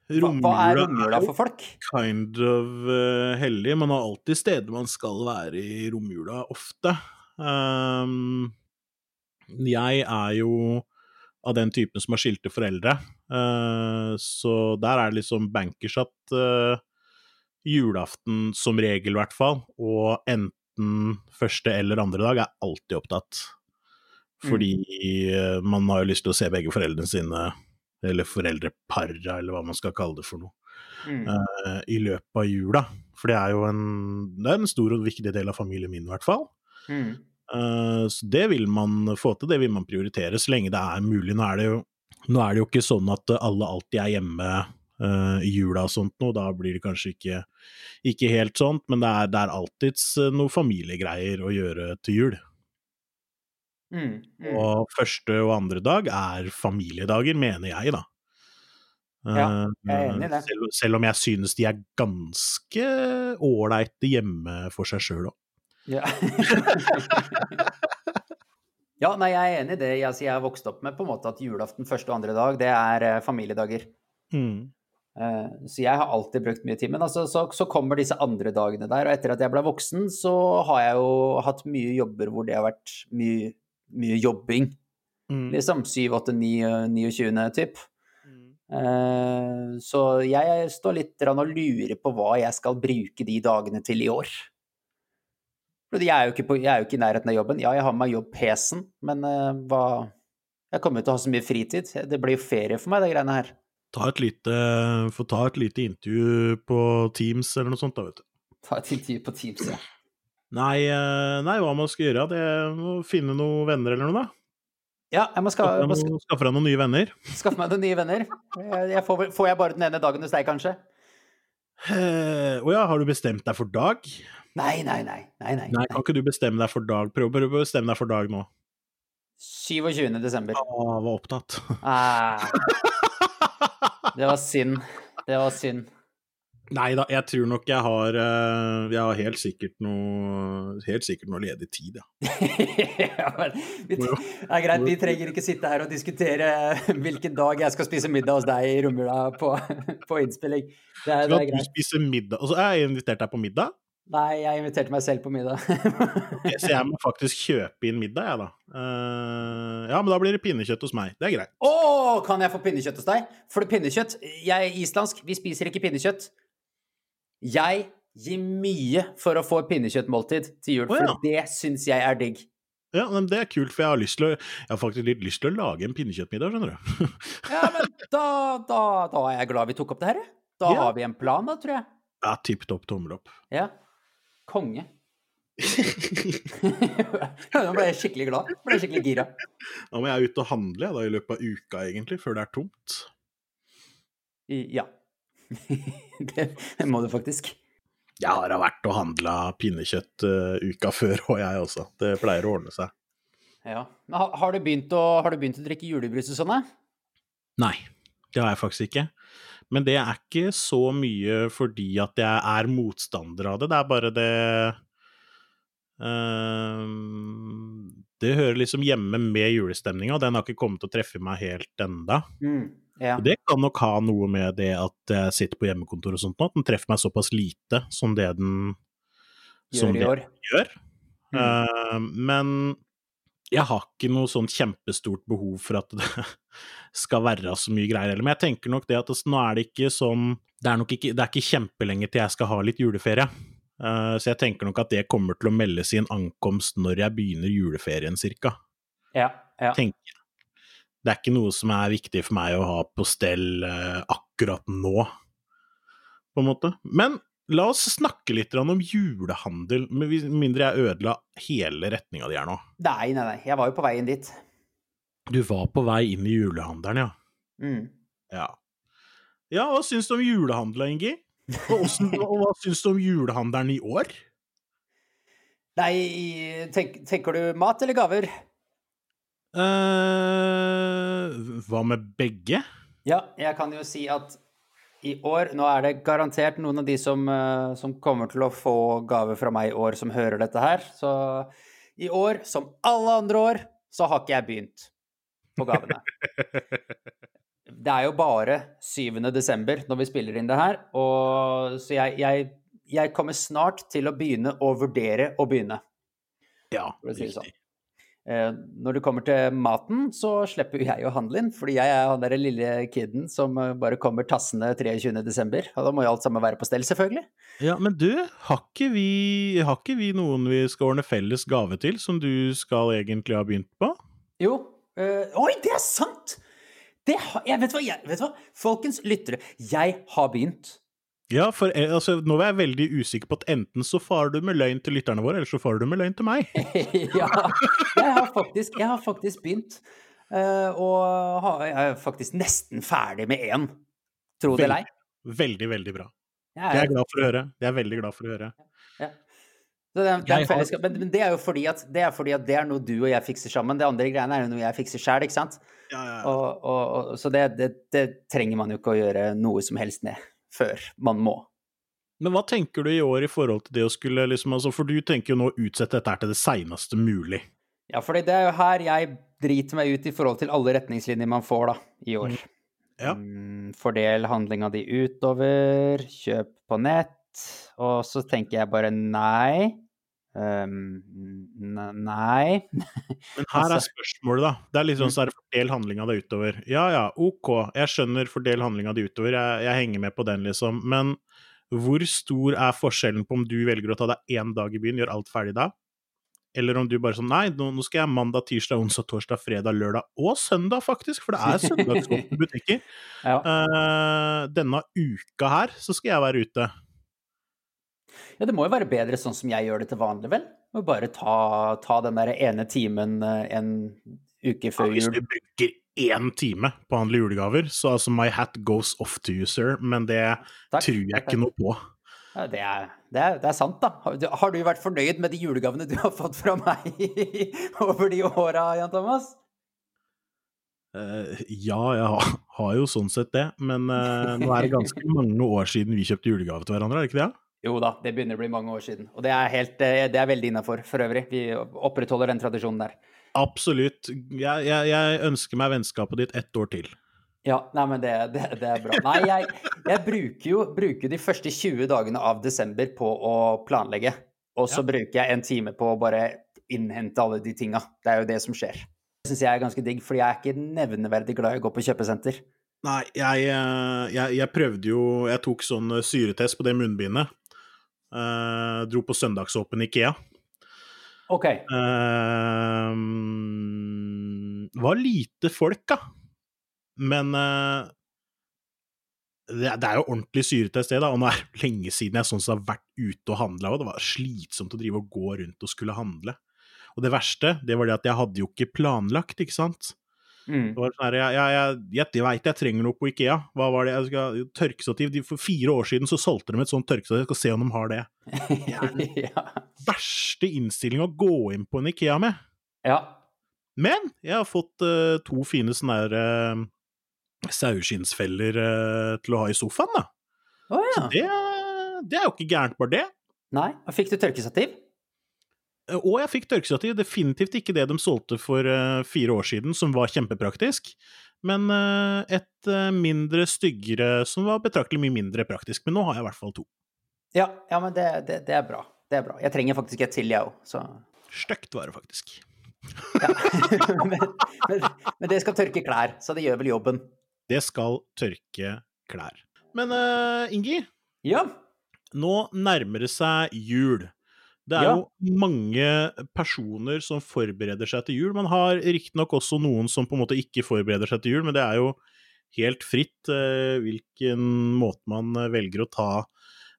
hva, hva er romjula for folk? kind of uh, hellig. Man har alltid steder man skal være i romjula, ofte. Ehm, jeg er jo av den typen som har skilte foreldre, eh, så der er det liksom bankers at eh, julaften, som regel i hvert fall, og enten første eller andre dag, er alltid opptatt. Fordi mm. man har jo lyst til å se begge foreldrene sine, eller foreldrepara, eller hva man skal kalle det for noe Mm. uh, i løpet av jula. For det er jo en, det er en stor og viktig del av familien min, i hvert fall. Mm. Eh, så det vil man få til, det vil man prioritere så lenge det er mulig. Nå er det jo, er det jo ikke sånn at alle alltid er hjemme eh, i jula og sånt noe, da blir det kanskje ikke, ikke helt sånt, men det er, det er alltids eh, noe familiegreier å gjøre til jul. Mm. Mm. Og første og andre dag er familiedager, mener jeg, da. Ja, jeg er enig i det. Selv, selv om jeg synes de er ganske ålreite hjemme for seg sjøl òg. Ja. ja, nei, jeg er enig i det. Altså, jeg har vokst opp med på en måte at julaften første og andre dag, det er eh, familiedager. Mm. Eh, så jeg har alltid brukt mye tid. Men altså, så, så kommer disse andre dagene der, og etter at jeg ble voksen, så har jeg jo hatt mye jobber hvor det har vært mye, mye jobbing. Mm. Liksom 7, 8, 9, 29 typ. Eh, Så jeg står litt og lurer på hva jeg skal bruke de dagene til i år. Fordi jeg er jo ikke, jeg er jo ikke i nærheten av jobben. Ja, jeg har med meg jobb-PC-en, men uh, hva Jeg kommer jo til å ha så mye fritid. Det blir jo ferie for meg, de greiene her. Ta et lite, få ta et lite intervju på Teams eller noe sånt, da, vet du. Ta et intervju på Teams, ja. Nei, eh, nei, hva man skal gjøre, det å finne noen venner eller noe, da. Ja, jeg må ska, Skaffe må ska, skaffe deg noen nye venner. skaffe meg noen nye venner. Jeg, jeg får, får jeg bare den ene dagen hos deg, kanskje? Eh, Å ja, har du bestemt deg for dag? Nei, nei, nei. nei, nei. Nei, kan ikke du bestemme deg for dag? Prøv prøv å bestemme deg for dag nå. 27. desember. Å, var opptatt. Ah, det var synd. Det var synd. Nei da, jeg tror nok jeg har eh, Jeg har helt sikkert noe Helt sikkert noe ledig tid, ja. ja, men, vi, det er greit, vi trenger ikke sitte her og diskutere hvilken dag jeg skal spise middag hos deg i Romjula på, på innspilling. Det er, det Skal er du spise middag? Altså, jeg har invitert deg på middag, Nei, jeg inviterte meg selv på middag. så jeg må faktisk kjøpe inn middag, jeg, da. Uh, ja, men da blir det pinnekjøtt hos meg. Det er greit. Å, kan jeg få pinnekjøtt hos deg? For pinnekjøtt Jeg er islandsk, vi spiser ikke pinnekjøtt. Jeg gir mye for å få et pinnekjøttmåltid til jul, Å, for det syns jeg er digg. Ja, men Det er kult, for jeg har, lyst å, jeg har faktisk litt lyst til å lage en pinnekjøttmiddag, skjønner du. Ja, men da, da, da er jeg glad vi tok opp det her. Da Ja. har vi en plan, da, tror jeg. Ja, tipp topp tommel opp. Ja. Konge. Nå ble jeg skikkelig glad. Ble jeg skikkelig gira. Nå må jeg ut og handle da, i løpet av uka, egentlig, før det er tomt. Ja. det, må du faktisk. Jeg har vært og handla pinnekjøtt uh, uka før, og jeg også. Det pleier å ordne seg. Ja. Men har, har, du å, har du begynt å drikke julebrus og sånn? Nei, det har jeg faktisk ikke. Men det er ikke så mye fordi at jeg er motstander av det, det er bare det uh, Det hører liksom hjemme med julestemninga, og den har ikke kommet til å treffe meg helt enda. Mm. Ja. Det kan nok ha noe med det at jeg sitter på hjemmekontor og sånt nå, at den treffer meg såpass lite som det den som Gjør i det år. gjør. Mm. Uh, men jeg har ikke noe sånn kjempestort behov for at det skal være så mye greier heller. Men jeg tenker nok det at altså, nå er det ikke sånn Det er nok ikke, det er ikke kjempelenge til jeg skal ha litt juleferie. Uh, så jeg tenker nok at det kommer til å melde sin ankomst når jeg begynner juleferien, cirka. Ja, ja. Tenker. Det er ikke noe som er viktig for meg å ha på stell uh, akkurat nå, på en måte. Men la oss snakke litt om julehandel, med mindre jeg ødela hele retninga di her nå. Nei, nei, nei. Jeg var jo på vei inn dit. Du var på vei inn i julehandelen, ja. Mm. Ja, ja hva syns du om julehandelen, Ingi? Og, hva syns du om julehandelen i år? Nei, tenk, tenker du mat eller gaver? eh hva med begge? Ja, jeg kan jo si at i år Nå er det garantert noen av de som, eh, som kommer til å få gave fra meg i år, som hører dette her. Så i år, som alle andre år, så har ikke jeg begynt på gavene. Det er jo bare 7. desember når vi spiller inn det her, og så jeg, jeg, jeg kommer snart til å begynne å vurdere å begynne. Ja, det sånn. Eh, Når det kommer til maten, så slipper jeg å handle inn, fordi jeg er han der lille kiden som eh, bare kommer tassende 23.12., og da må jo alt sammen være på stell, selvfølgelig. Ja, men du, har ikke, vi, har ikke vi noen vi skal ordne felles gave til, som du skal egentlig ha begynt på? Jo. Øh, oi, det er sant! Det har, jeg, vet, hva, jeg, vet hva? Folkens lyttere, jeg har begynt. Ja, for eh, altså, nå er jeg veldig usikker på at enten så farer du med løgn til lytterne våre, eller så farer du med løgn til meg. ja, jeg har faktisk, jeg har faktisk begynt. Uh, og har, jeg er faktisk nesten ferdig med én. Tro det eller ei. Veldig, veldig bra. Jeg Det er er- jeg glad for å høre. Det er veldig glad for å høre. Ja. det, er- det er har- men, men det er jo fordi at, det er fordi at det er noe du og jeg fikser sammen. Det andre greiene er jo noe jeg fikser sjæl, ikke sant? Ja, ja, Og, og, og, så det, det, det trenger man jo ikke å gjøre noe som helst med før man må. Men hva tenker du i år i forhold til det å skulle liksom altså, For du tenker jo nå å utsette dette her til det seineste mulig. Ja, for det er jo her jeg driter meg ut i forhold til alle retningslinjer man får da, i år. Ja. Mm, fordel handlinga di utover, kjøp på nett, og så tenker jeg bare nei. Um, nei. Men her er Altså- spørsmålet, da. Det er litt sånn Mm. så er det fordel handlinga di utover. Ja ja, ok, jeg skjønner fordel handlinga di utover, jeg, jeg henger med på den, liksom. Men hvor stor er forskjellen på om du velger å ta deg én dag i byen, gjør alt ferdig da? Eller om du bare sånn Nei, nå, nå skal jeg mandag, tirsdag, onsdag, torsdag, fredag, lørdag og søndag, faktisk, for det er søndagsåpne butikker. Ja. uh, denne uka her så skal jeg være ute. Ja, det må jo være bedre sånn som jeg gjør det til vanlig, vel? Å bare ta, ta den der ene timen eh, en uke før jul. Ja, hvis du bruker én time på å handle julegaver, så altså my hat goes off to you, sir, men det Takk, tror jeg ikke noe på. Ja, det, er, det, er, det er sant, da. Har du, vært fornøyd med de julegavene du har fått fra meg over de åra, Jan Thomas? Uh, ja, jeg har, har jo sånn sett det, men uh, nå er det ganske mange år siden vi kjøpte julegave til hverandre, er det ikke det? Jo da, det begynner å bli mange år siden. Og det er, helt, eh, det er veldig innafor for øvrig. Vi opprettholder den tradisjonen der. Absolutt. Jeg, jeg, jeg ønsker meg vennskapet ditt ett år til. Ja, nei, men det, det, det er bra. Nei, jeg, jeg bruker jo bruker de første 20 dagene av desember på å planlegge. Og så bruker jeg en time på å bare innhente alle de tinga. Det er jo det som skjer. Det syns jeg er ganske digg, fordi jeg er ikke nevneverdig glad i å gå på kjøpesenter. Nei, jeg, eh, jeg, jeg prøvde jo Jeg tok sånn syretest på det munnbindet. Eh, dro på søndagsåpen Ikea. OK. Uh, var lite folk, da. Men uh, det, det er jo ordentlig syretest, sted, da. Og nå er det lenge siden jeg sånn har vært ute og handla, og det var slitsomt å drive og gå rundt og skulle handle. Og det verste, det var det at jeg hadde jo ikke planlagt, ikke sant. Mm. Det var sånn her, jeg, jeg, jeg, jeg, jeg veit jeg trenger noe på Ikea. Hva var det? Jeg skal, tørkestativ. De, for fire år siden så solgte de et sånt tørkestativ. Jeg skal se om de har det. ja. Verste innstilling å gå inn på en Ikea med. ja. Men jeg har fått uh, to fine sånne der uh, saueskinnsfeller uh, til å ha i sofaen, da. Oh, ja. Så det, det er jo ikke gærent, bare det. Nei. Og Fikk du tørkestativ? Og jeg fikk tørkestativ. Definitivt ikke det de solgte for eh, fire år siden, som var kjempepraktisk. Men eh, et eh, mindre styggere som var betraktelig mye mindre praktisk. Men nå har jeg i hvert fall to. Ja, ja men det, det, det er bra. Det er bra. Jeg trenger faktisk et til, jeg òg, så Stygt var det faktisk. ja. men, men, men det skal tørke klær, så det gjør vel jobben. Det skal tørke klær. Men uh, Ingi, Ja. nå nærmer det seg jul. Det er Ja. jo mange personer som forbereder seg til jul. Man har riktignok også noen som på en måte ikke forbereder seg til jul, men det er jo helt fritt eh, hvilken måte man eh, velger å ta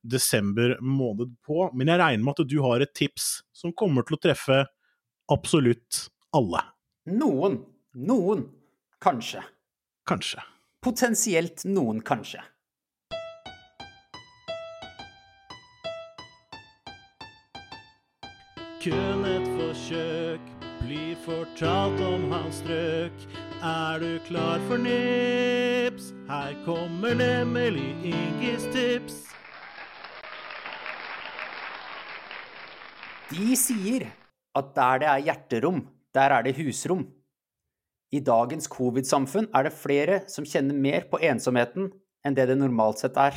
desember måned på. Men jeg regner med at du har et tips som kommer til å treffe absolutt alle. Noen. Noen. Kanskje. Kanskje. Potensielt noen, kanskje. Kun et forsøk blir fortalt om hans strøk. Er du klar for nips? Her kommer nemlig Ingis tips. De sier at der det er hjerterom, der er det husrom. I dagens covid-samfunn er det flere som kjenner mer på ensomheten enn det det normalt sett er.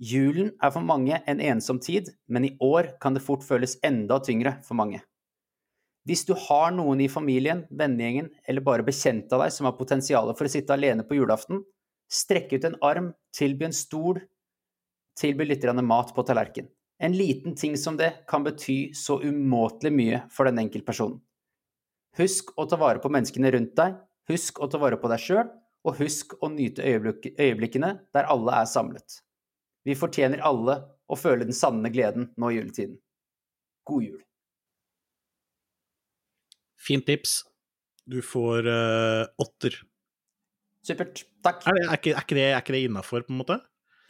Julen er for mange en ensom tid, men i år kan det fort føles enda tyngre for mange. Hvis du har noen i familien, vennegjengen eller bare bekjente av deg som har potensial for å sitte alene på julaften, strekk ut en arm, tilby en stol, tilby litt mat på tallerken. En liten ting som det kan bety så umåtelig mye for den enkelte personen. Husk å ta vare på menneskene rundt deg, husk å ta vare på deg sjøl, og husk å nyte øyeblikk øyeblikkene der alle er samlet. Vi fortjener alle å føle den sanne gleden nå i juletiden. God jul. Fint tips. Du får uh, åtter. Supert. Takk. Er, det, er, ikke, er ikke det, er ikke det innafor, på en måte?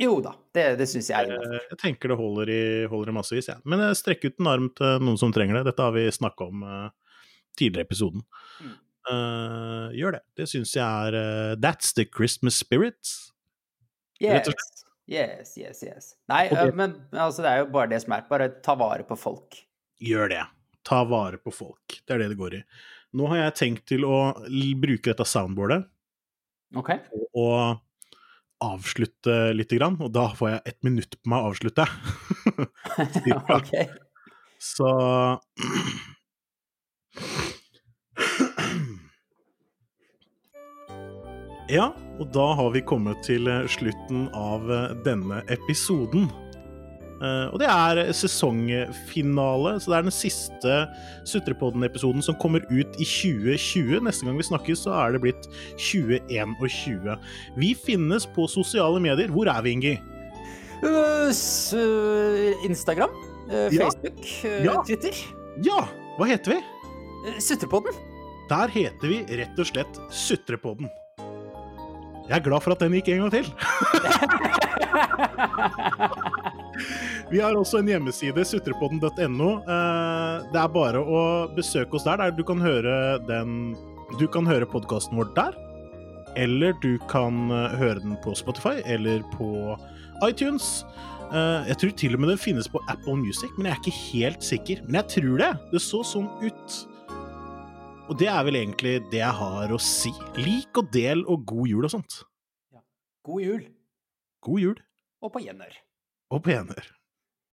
Jo da, det, det syns jeg er innafor. Eh, Jeg tenker det holder i, holder i massevis, jeg. Men eh, strekk ut en arm til noen som trenger det. Dette har vi snakka om uh, tidligere i episoden. Mm. Uh, gjør det. Det syns jeg er uh, That's the Christmas spirit. rett og Yes. Yes, yes, yes. Nei, okay. øh, men altså, det er jo bare det som er. Bare ta vare på folk. Gjør det. Ta vare på folk. Det er det det går i. Nå har jeg tenkt til å bruke dette soundboardet OK? og avslutte lite grann, og da får jeg ett minutt på meg å avslutte. Ok. Så Ja, og da har vi kommet til eh, slutten av eh, denne episoden. Eh, Og det er sesongfinale, så det er den siste Sutrepodden-episoden som kommer ut i 2020. Neste gang vi snakkes, så er det blitt 2021. Vi finnes på sosiale medier. Hvor er vi, Ingi? Øh, øh, Instagram, øh. Facebook, Ja. Twitter. Ja, hva heter vi? Sutrepodden. Der heter vi rett og slett Sutrepodden. Jeg er glad for at den gikk en gang til. Vi har også en hjemmeside, sutrepodden.no. Eh, Det er bare å besøke oss der. der Du kan høre den Du kan høre podkasten vår der. Eller du kan eh, høre den på Spotify eller på iTunes. Eh, Jeg tror til og med den finnes på Apple Music, men jeg er ikke helt sikker. Men jeg tror det. Det så sånn ut. Og det er vel egentlig det jeg har å si. Lik og del og god jul og sånt. God jul, God jul og på gjenhør. og på gjenhør.